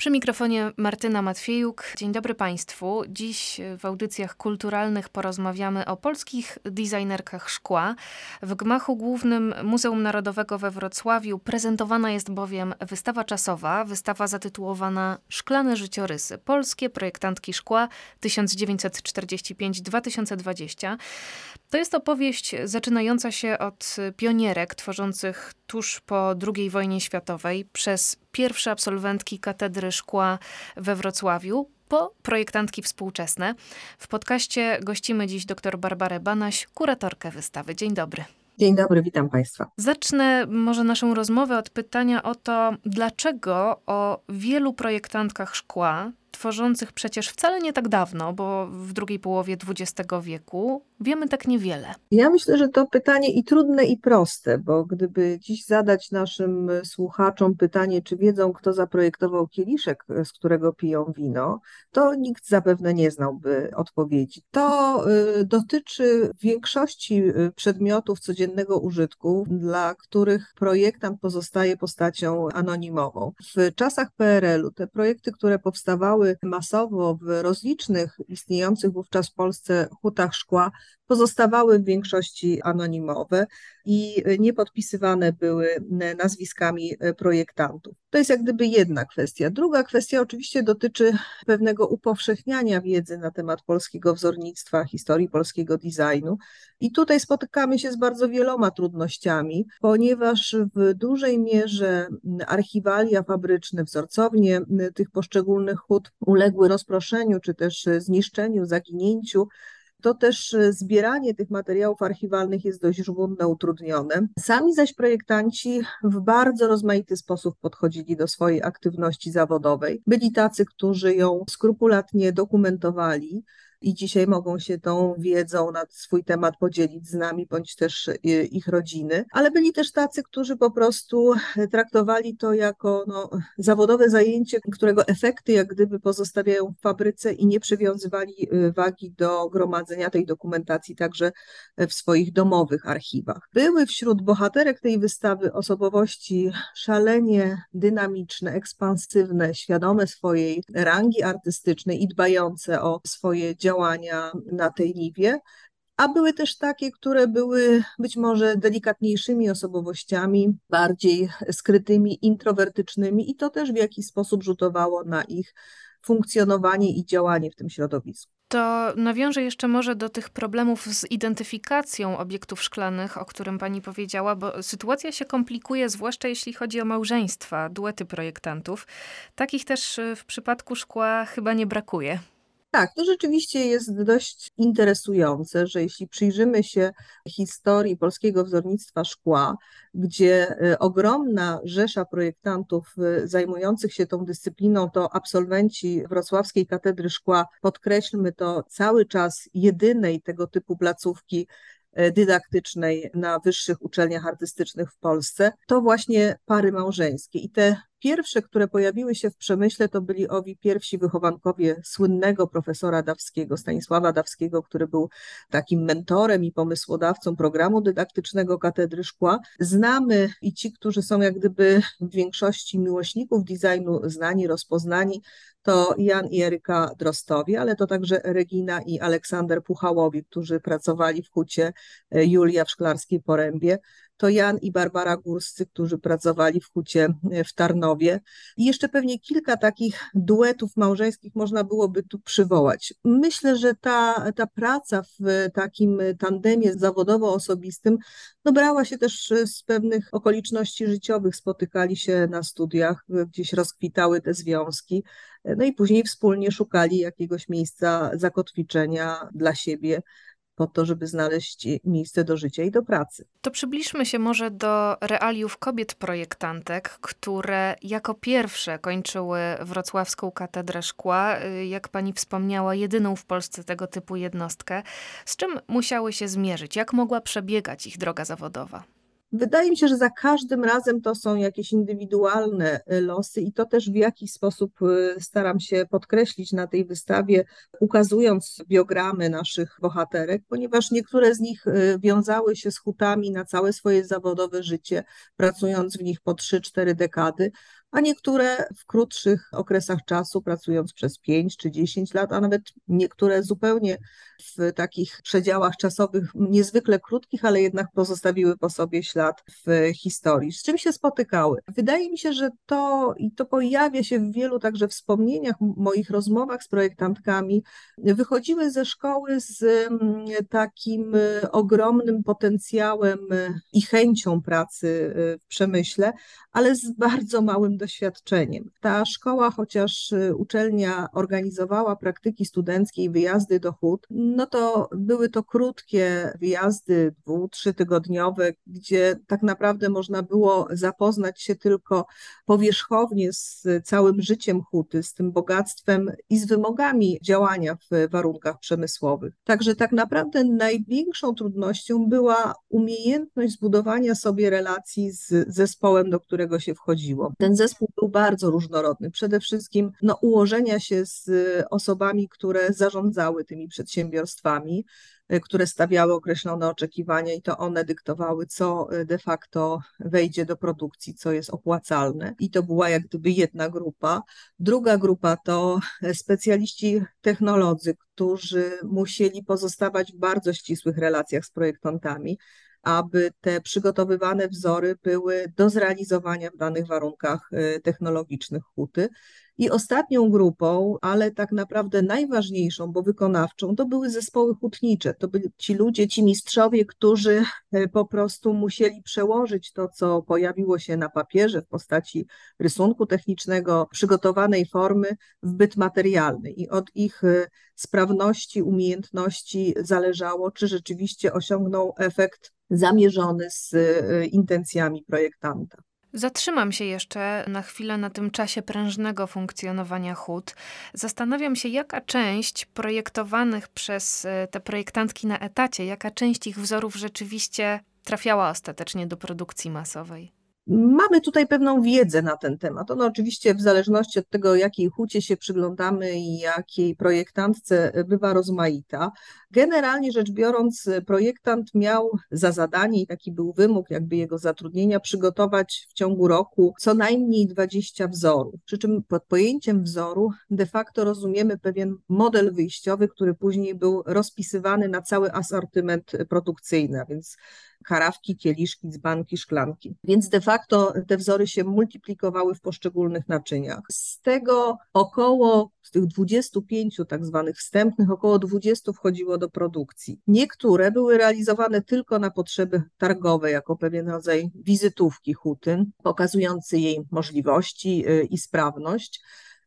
Przy mikrofonie Martyna Matwiejuk. Dzień dobry Państwu. Dziś w audycjach kulturalnych porozmawiamy o polskich designerkach szkła. W gmachu głównym Muzeum Narodowego we Wrocławiu prezentowana jest bowiem wystawa czasowa, wystawa zatytułowana Szklane życiorysy. Polskie projektantki szkła 1945-2020. To jest opowieść zaczynająca się od pionierek tworzących tuż po II wojnie światowej przez pierwsze absolwentki Katedry Szkła we Wrocławiu, po projektantki współczesne. W podcaście gościmy dziś dr Barbarę Banaś, kuratorkę wystawy. Dzień dobry. Dzień dobry, witam Państwa. Zacznę może naszą rozmowę od pytania o to, dlaczego o wielu projektantkach szkła, tworzących przecież wcale nie tak dawno, bo w drugiej połowie XX wieku, wiemy tak niewiele. Ja myślę, że to pytanie i trudne, i proste, bo gdyby dziś zadać naszym słuchaczom pytanie, czy wiedzą, kto zaprojektował kieliszek, z którego piją wino, to nikt zapewne nie znałby odpowiedzi. To y, dotyczy większości y, przedmiotów codziennego użytku, dla których projektant pozostaje postacią anonimową. W czasach PRL-u te projekty, które powstawały masowo w rozlicznych istniejących wówczas w Polsce hutach szkła, pozostawały w większości anonimowe i nie podpisywane były nazwiskami projektantów. To jest jak gdyby jedna kwestia. Druga kwestia oczywiście dotyczy pewnego upowszechniania wiedzy na temat polskiego wzornictwa, historii polskiego designu. I tutaj spotykamy się z bardzo wieloma trudnościami, ponieważ w dużej mierze archiwalia fabryczne, wzorcownie tych poszczególnych hut uległy rozproszeniu czy też zniszczeniu, zaginięciu to też e, zbieranie tych materiałów archiwalnych jest dość żmudne, utrudnione. Sami zaś projektanci w bardzo rozmaity sposób podchodzili do swojej aktywności zawodowej. Byli tacy, którzy ją skrupulatnie dokumentowali, i dzisiaj mogą się tą wiedzą na swój temat podzielić z nami, bądź też y, ich rodziny, ale byli też tacy, którzy po prostu traktowali to jako no, zawodowe zajęcie, którego efekty jak gdyby pozostawiają w fabryce i nie przywiązywali y, wagi do gromadzenia tej dokumentacji także w swoich domowych archiwach. Były wśród bohaterek tej wystawy osobowości szalenie dynamiczne, ekspansywne, świadome swojej rangi artystycznej i dbające o swoje działania działania na tej niwie, a były też takie, które były być może delikatniejszymi osobowościami, bardziej skrytymi, introwertycznymi, i to też w jakiś sposób rzutowało na ich funkcjonowanie i działanie w tym środowisku. To nawiążę jeszcze może do tych problemów z identyfikacją obiektów szklanych, o którym pani powiedziała, bo sytuacja się komplikuje, zwłaszcza jeśli chodzi o małżeństwa, duety projektantów. Takich też w przypadku szkła chyba nie brakuje. Tak, to rzeczywiście jest dość interesujące, że jeśli przyjrzymy się historii polskiego wzornictwa szkła, gdzie y, ogromna rzesza projektantów y, zajmujących się tą dyscypliną to absolwenci Wrocławskiej Katedry Szkła, podkreślmy to cały czas jedynej tego typu placówki y, dydaktycznej na wyższych uczelniach artystycznych w Polsce, to właśnie pary małżeńskie. I te Pierwsze, które pojawiły się w przemyśle, to byli owi pierwsi wychowankowie słynnego profesora Dawskiego, Stanisława Dawskiego, który był takim mentorem i pomysłodawcą programu dydaktycznego Katedry Szkła. Znamy i ci, którzy są jak gdyby w większości miłośników designu znani, rozpoznani, to Jan i Eryka Drostowie, ale to także Regina i Aleksander Puchałowi, którzy pracowali w hucie Julia w Szklarskiej Porębie to Jan i Barbara Górscy, którzy pracowali w hucie e, w Tarnowie. I jeszcze pewnie kilka takich duetów małżeńskich można byłoby tu przywołać. Myślę, że ta, ta praca w takim tandemie zawodowo-osobistym no brała się też z pewnych okoliczności życiowych. Spotykali się na studiach, gdzieś rozkwitały te związki. No i później wspólnie szukali jakiegoś miejsca zakotwiczenia dla siebie po to, żeby znaleźć miejsce do życia i do pracy. To przybliżmy się może do realiów kobiet projektantek, które jako pierwsze kończyły wrocławską katedrę szkła, jak pani wspomniała, jedyną w Polsce tego typu jednostkę. Z czym musiały się zmierzyć? Jak mogła przebiegać ich droga zawodowa? Wydaje mi się, że za każdym razem to są jakieś indywidualne y, losy i to też w jakiś sposób y, staram się podkreślić na tej wystawie, ukazując biogramy naszych bohaterek, ponieważ niektóre z nich y, wiązały się z hutami na całe swoje zawodowe życie, pracując w nich po 3-4 dekady, a niektóre w krótszych okresach czasu, pracując przez 5 czy 10 lat, a nawet niektóre zupełnie w takich przedziałach czasowych niezwykle krótkich, ale jednak pozostawiły po sobie ślad w historii. Z czym się spotykały? Wydaje mi się, że to i to pojawia się w wielu także wspomnieniach, moich rozmowach z projektantkami, wychodziły ze szkoły z mm, takim e, ogromnym potencjałem i chęcią pracy e, w przemyśle, ale z bardzo małym doświadczeniem. Ta szkoła, chociaż y, uczelnia organizowała praktyki studenckie i wyjazdy do hut, no to były to krótkie wyjazdy, dwu, trzytygodniowe, gdzie tak naprawdę można było zapoznać się tylko powierzchownie z całym życiem huty, z tym bogactwem i z wymogami działania w warunkach przemysłowych. Także tak naprawdę największą trudnością była umiejętność zbudowania sobie relacji z zespołem, do którego się wchodziło. Ten zespół był bardzo różnorodny. Przede wszystkim no, ułożenia się z osobami, które zarządzały tymi przedsiębiorstwami, y, które stawiały określone oczekiwania i to one dyktowały, co y, de facto wejdzie do produkcji, co jest opłacalne. I to była jak gdyby jedna grupa. Druga grupa to specjaliści technolodzy, którzy musieli pozostawać w bardzo ścisłych relacjach z projektantami aby te przygotowywane wzory były do zrealizowania w danych warunkach y, technologicznych huty. I ostatnią grupą, ale tak naprawdę najważniejszą, bo wykonawczą, to były zespoły hutnicze. To byli ci ludzie, ci mistrzowie, którzy y, po prostu musieli przełożyć to, co pojawiło się na papierze w postaci rysunku technicznego, przygotowanej formy w byt materialny. I od ich y, sprawności, umiejętności zależało, czy rzeczywiście osiągną efekt zamierzony z y, intencjami projektanta. Zatrzymam się jeszcze na chwilę na tym czasie prężnego funkcjonowania hut. Zastanawiam się, jaka część projektowanych przez y, te projektantki na etacie, jaka część ich wzorów rzeczywiście trafiała ostatecznie do produkcji masowej. Mamy tutaj pewną wiedzę na ten temat. Ono oczywiście w zależności od tego, jakiej hucie się przyglądamy i jakiej projektantce bywa rozmaita. Generalnie rzecz biorąc, projektant miał za zadanie i taki był wymóg jakby jego zatrudnienia przygotować w ciągu roku co najmniej 20 wzorów. Przy czym pod pojęciem wzoru de facto rozumiemy pewien model wyjściowy, który później był rozpisywany na cały asortyment produkcyjny, a więc karawki, kieliszki, dzbanki, szklanki. Więc de facto te wzory się multiplikowały w poszczególnych naczyniach. Z tego około, z tych 25 tak zwanych wstępnych, około 20 wchodziło do produkcji. Niektóre były realizowane tylko na potrzeby targowe, jako pewien rodzaj wizytówki huty, pokazujący jej możliwości y, i sprawność.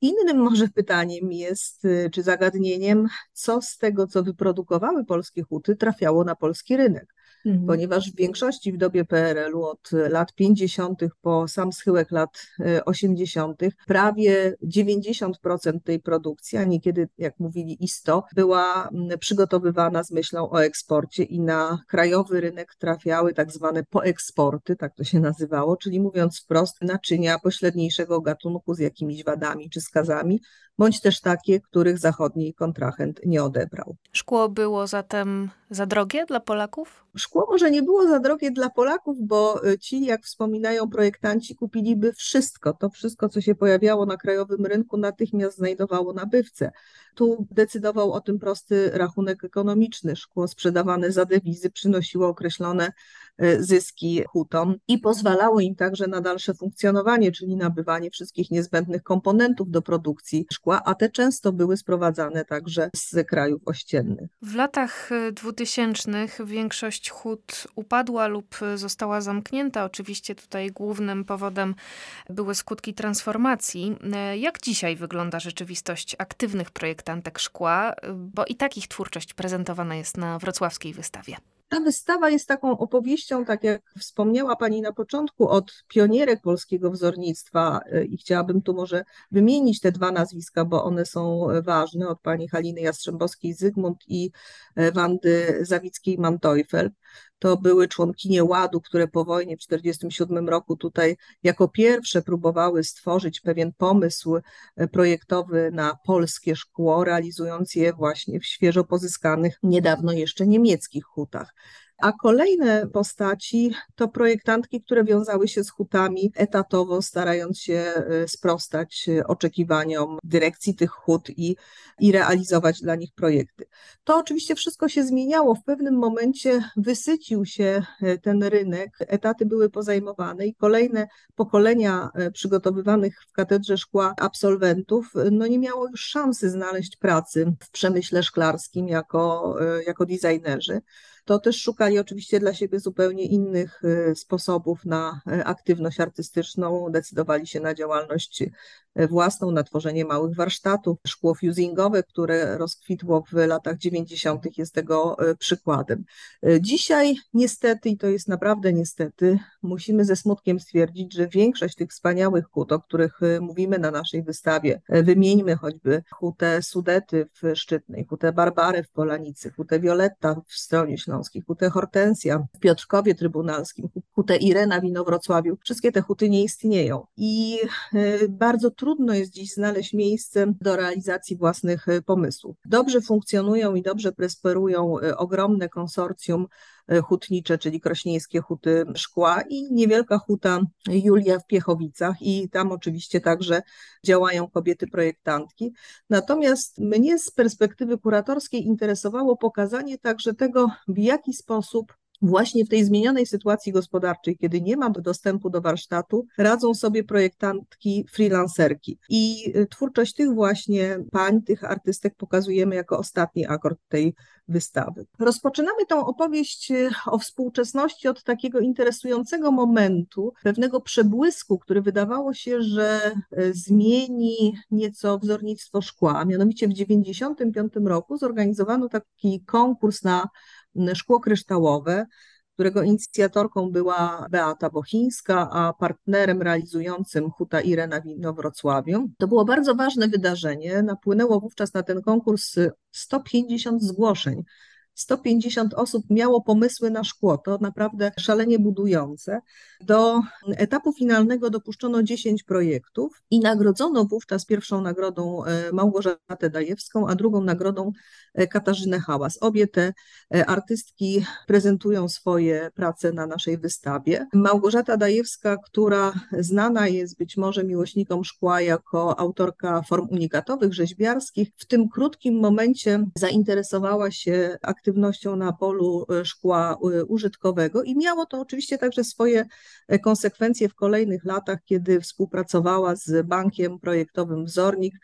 Innym może pytaniem jest, y, czy zagadnieniem, co z tego, co wyprodukowały polskie huty, trafiało na polski rynek mhm. ponieważ w większości w dobie PRL-u od lat 50. po sam schyłek lat 80. E, prawie 90% tej produkcji, a niekiedy, jak mówili ISTO, była przygotowywana z myślą o eksporcie i na krajowy rynek trafiały tak zwane poeksporty, tak to się nazywało, czyli mówiąc wprost, naczynia pośredniejszego gatunku z jakimiś wadami czy skazami, bądź też takie, których zachodni kontrahent nie odebrał. Szkło było zatem za drogie dla Polaków? Szkło może nie było za drogie dla Polaków, bo y, ci, jak wspominają projektanci, kupiliby wszystko. To wszystko, co się pojawiało na krajowym rynku, natychmiast znajdowało nabywcę. Tu decydował o tym prosty rachunek ekonomiczny. Szkło sprzedawane za dewizy przynosiło określone y, zyski hutom i pozwalało im także na dalsze funkcjonowanie, czyli nabywanie wszystkich niezbędnych komponentów do produkcji szkła, a te często były sprowadzane także z krajów ościennych. W latach 2000 y, większość upadła lub została zamknięta. Oczywiście tutaj głównym powodem były skutki transformacji. Jak dzisiaj wygląda rzeczywistość aktywnych projektantek szkła, bo i takich twórczość prezentowana jest na wrocławskiej wystawie. Ta wystawa jest taką opowieścią, tak jak wspomniała Pani na początku, od pionierek polskiego wzornictwa y, i chciałabym tu może wymienić te dwa nazwiska, bo one są ważne, od Pani Haliny Jastrzębowskiej-Zygmunt i y, Wandy Zawickiej-Manteufel. To były członkinie Ładu, które po wojnie w 1947 roku tutaj jako pierwsze próbowały stworzyć pewien pomysł y, projektowy na polskie szkło, realizując je właśnie w świeżo pozyskanych, niedawno jeszcze niemieckich hutach. A kolejne postaci to projektantki, które wiązały się z hutami etatowo, starając się y, sprostać y, oczekiwaniom dyrekcji tych hut i, i realizować dla nich projekty. To oczywiście wszystko się zmieniało. W pewnym momencie wysycił się y, ten rynek, etaty były pozajmowane i kolejne pokolenia przygotowywanych w katedrze szkła absolwentów no nie miało już szansy znaleźć pracy w przemyśle szklarskim jako, jako designerzy to też szukali oczywiście dla siebie zupełnie innych y, sposobów na y, aktywność artystyczną, decydowali się na działalność y, własną, na tworzenie małych warsztatów. Szkło fusingowe, które rozkwitło w latach 90., jest tego przykładem. Dzisiaj niestety, i to jest naprawdę niestety, musimy ze smutkiem stwierdzić, że większość tych wspaniałych hut, o których mówimy na naszej wystawie, wymieńmy choćby hutę Sudety w Szczytnej, hutę Barbary w Polanicy, hutę Violetta w Stronie Śląskiej, Śląskiej, hutę Hortensja w Piotrkowie Trybunalskim, hutę Irena w Inowrocławiu. Wszystkie te huty nie istnieją i e, bardzo trudno jest dziś znaleźć miejsce do realizacji własnych e, pomysłów. Dobrze funkcjonują i dobrze prosperują e, ogromne konsorcjum hutnicze, czyli krośnieńskie huty szkła i niewielka huta Julia w Piechowicach i tam oczywiście także działają kobiety projektantki. Natomiast mnie z perspektywy kuratorskiej interesowało pokazanie także tego, w jaki sposób Właśnie w tej zmienionej sytuacji gospodarczej, kiedy nie ma dostępu do warsztatu, radzą sobie projektantki, freelancerki. I y, twórczość tych właśnie pań, tych artystek pokazujemy jako ostatni akord tej wystawy. Rozpoczynamy tą opowieść y, o współczesności od takiego interesującego momentu, pewnego przebłysku, który wydawało się, że y, zmieni nieco wzornictwo szkła. Mianowicie w 1995 roku zorganizowano taki konkurs na szkło kryształowe, którego inicjatorką była Beata Bochińska, a partnerem realizującym Huta Irena w Wrocławiu. To było bardzo ważne wydarzenie. Napłynęło wówczas na ten konkurs 150 zgłoszeń 150 osób miało pomysły na szkło, to naprawdę szalenie budujące. Do etapu finalnego dopuszczono 10 projektów i nagrodzono wówczas pierwszą nagrodą e, Małgorzatę Dajewską, a drugą nagrodą e, Katarzynę Hałas. Obie te e, artystki prezentują swoje prace na naszej wystawie. Małgorzata Dajewska, która znana jest być może miłośnikom szkła jako autorka form unikatowych, rzeźbiarskich, w tym krótkim momencie zainteresowała się aktywnością aktywnością na polu e, szkła e, użytkowego. I miało to oczywiście także swoje e, konsekwencje w kolejnych latach, kiedy współpracowała z bankiem projektowym Wzornik,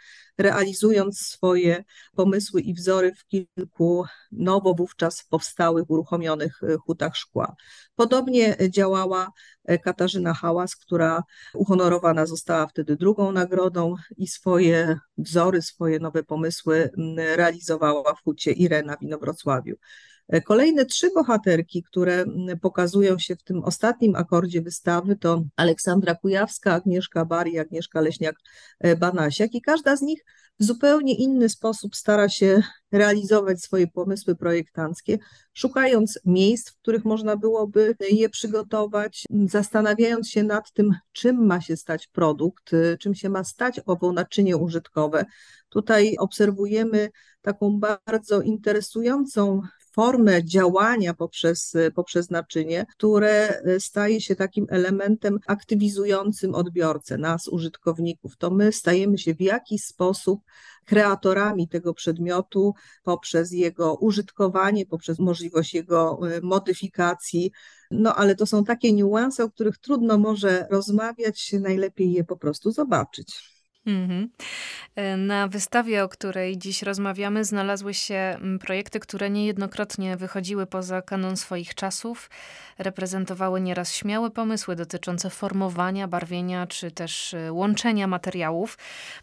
realizując swoje pomysły i wzory w kilku nowo wówczas powstałych, uruchomionych hutach szkła. Podobnie działała Katarzyna Hałas, która uhonorowana została wtedy drugą nagrodą i swoje wzory, swoje nowe pomysły realizowała w hucie Irena w Inowrocławiu. Kolejne trzy bohaterki, które pokazują się w tym ostatnim akordzie wystawy, to Aleksandra Kujawska, Agnieszka Bari, Agnieszka Leśniak-Banasiak i każda z nich w zupełnie inny sposób stara się realizować swoje pomysły projektanckie, szukając miejsc, w których można byłoby je przygotować, zastanawiając się nad tym, czym ma się stać produkt, czym się ma stać owo naczynie użytkowe. Tutaj obserwujemy taką bardzo interesującą formę działania poprzez, poprzez naczynie, które staje się takim elementem aktywizującym odbiorcę, nas, użytkowników. To my stajemy się w jakiś sposób kreatorami tego przedmiotu poprzez jego użytkowanie, poprzez możliwość jego e, modyfikacji. No ale to są takie niuanse, o których trudno może rozmawiać, najlepiej je po prostu zobaczyć. Mhm. E, na wystawie, o której dziś rozmawiamy, znalazły się mm, projekty, które niejednokrotnie wychodziły poza kanon swoich czasów, reprezentowały nieraz śmiałe pomysły dotyczące formowania, barwienia czy też e, łączenia materiałów.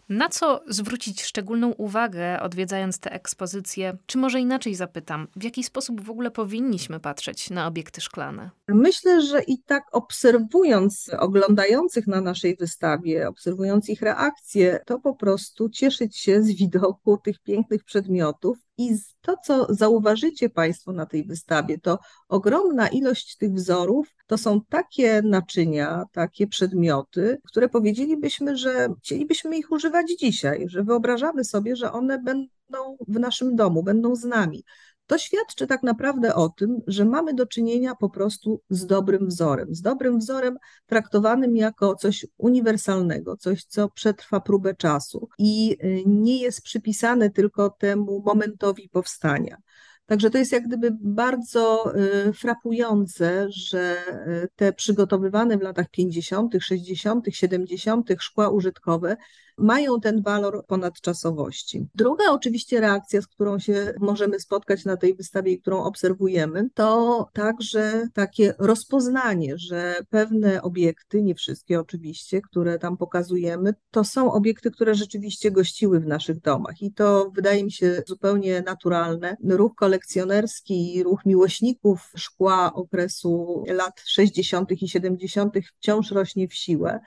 Na co zwrócić szczególną uwagę, odwiedzając te ekspozycje? Czy może inaczej zapytam, w jaki sposób w ogóle powinniśmy patrzeć na obiekty szklane? Myślę, że i tak obserwując oglądających na naszej wystawie, obserwując ich reakcje, to po prostu cieszyć się z widoku tych pięknych przedmiotów i to, co zauważycie Państwo na tej wystawie, to ogromna ilość tych wzorów to są takie naczynia, takie przedmioty, które powiedzielibyśmy, że chcielibyśmy ich używać dzisiaj, że wyobrażamy sobie, że one będą w naszym domu, będą z nami. To świadczy tak naprawdę o tym, że mamy do czynienia po prostu z dobrym wzorem, z dobrym wzorem traktowanym jako coś uniwersalnego, coś, co przetrwa próbę czasu i y, nie jest przypisane tylko temu momentowi powstania. Także to jest jak gdyby bardzo y, frapujące, że y, te przygotowywane w latach 50., 60., 70. szkła użytkowe mają ten walor ponadczasowości. Druga oczywiście reakcja, z którą się możemy spotkać na tej wystawie i którą obserwujemy, to także takie rozpoznanie, że pewne obiekty, nie wszystkie oczywiście, które tam pokazujemy, to są obiekty, które rzeczywiście gościły w naszych domach i to wydaje mi się zupełnie naturalne. Ruch kolekcjonerski ruch miłośników szkła okresu lat 60. i 70. wciąż rośnie w siłę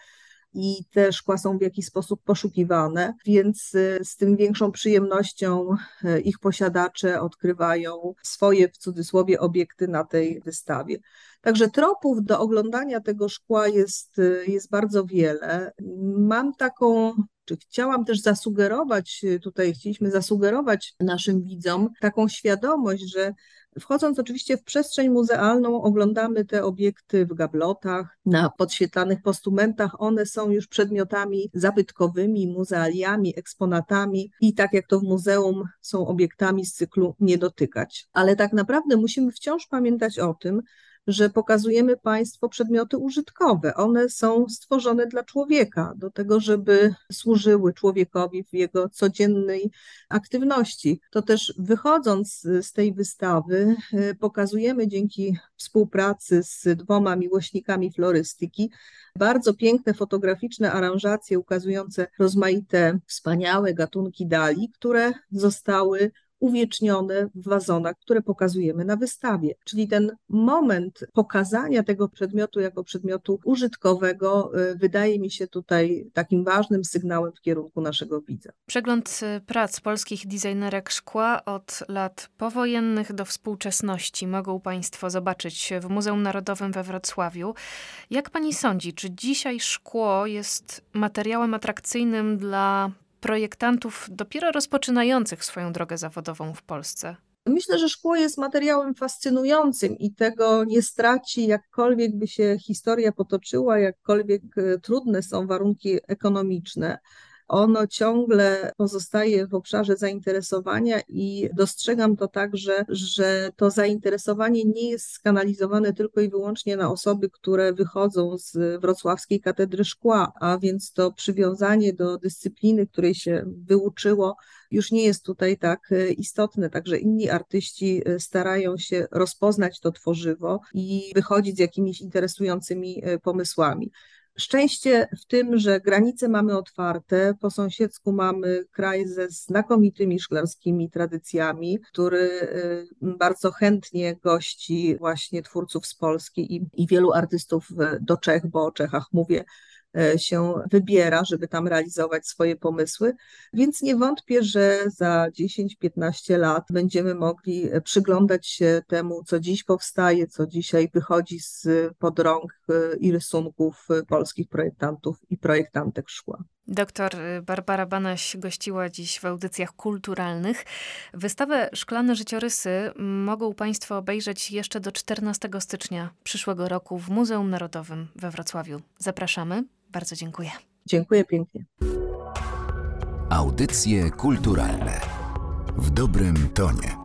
i te szkła są w jakiś sposób poszukiwane, więc y, z tym większą przyjemnością y, ich posiadacze odkrywają swoje w cudzysłowie obiekty na tej wystawie. Także tropów do oglądania tego szkła jest, y, jest bardzo wiele. Mam taką czy chciałam też zasugerować, tutaj chcieliśmy zasugerować naszym widzom taką świadomość, że Wchodząc oczywiście w przestrzeń muzealną, oglądamy te obiekty w gablotach, na podświetlanych postumentach. One są już przedmiotami zabytkowymi, muzealiami, eksponatami i tak jak to w muzeum są obiektami z cyklu nie dotykać. Ale tak naprawdę musimy wciąż pamiętać o tym, że pokazujemy Państwu przedmioty użytkowe. One są stworzone dla człowieka, do tego, żeby służyły człowiekowi w jego codziennej aktywności. To też wychodząc z tej wystawy, y, pokazujemy dzięki współpracy z dwoma miłośnikami florystyki bardzo piękne fotograficzne aranżacje ukazujące rozmaite, wspaniałe gatunki dali, które zostały uwiecznione w wazonach, które pokazujemy na wystawie. Czyli ten moment pokazania tego przedmiotu jako przedmiotu użytkowego y, wydaje mi się tutaj takim ważnym sygnałem w kierunku naszego widza. Przegląd y, prac polskich designerek szkła od lat powojennych do współczesności mogą Państwo zobaczyć w Muzeum Narodowym we Wrocławiu. Jak Pani sądzi, czy dzisiaj szkło jest materiałem atrakcyjnym dla projektantów dopiero rozpoczynających swoją drogę zawodową w Polsce? Myślę, że szkło jest materiałem fascynującym i tego nie straci, jakkolwiek by się historia potoczyła, jakkolwiek e, trudne są warunki ekonomiczne ono ciągle pozostaje w obszarze zainteresowania i dostrzegam to także, że to zainteresowanie nie jest skanalizowane tylko i wyłącznie na osoby, które wychodzą z wrocławskiej katedry szkła, a więc to przywiązanie do dyscypliny, której się wyuczyło, już nie jest tutaj tak e, istotne. Także inni artyści e, starają się rozpoznać to tworzywo i wychodzić z jakimiś interesującymi e, pomysłami. Szczęście w tym, że granice mamy otwarte, po sąsiedzku mamy kraj ze znakomitymi szklarskimi tradycjami, który y, bardzo chętnie gości właśnie twórców z Polski i, i wielu artystów do Czech, bo o Czechach mówię się wybiera, żeby tam realizować swoje pomysły. Więc nie wątpię, że za 10-15 lat będziemy mogli przyglądać się temu, co dziś powstaje, co dzisiaj wychodzi z pod rąk e, i rysunków polskich projektantów i projektantek szkła. Doktor Barbara Banaś gościła dziś w audycjach kulturalnych. Wystawę Szklane Życiorysy mogą Państwo obejrzeć jeszcze do 14 stycznia przyszłego roku w Muzeum Narodowym we Wrocławiu. Zapraszamy. Bardzo dziękuję. Dziękuję pięknie. Audycje kulturalne w dobrym tonie.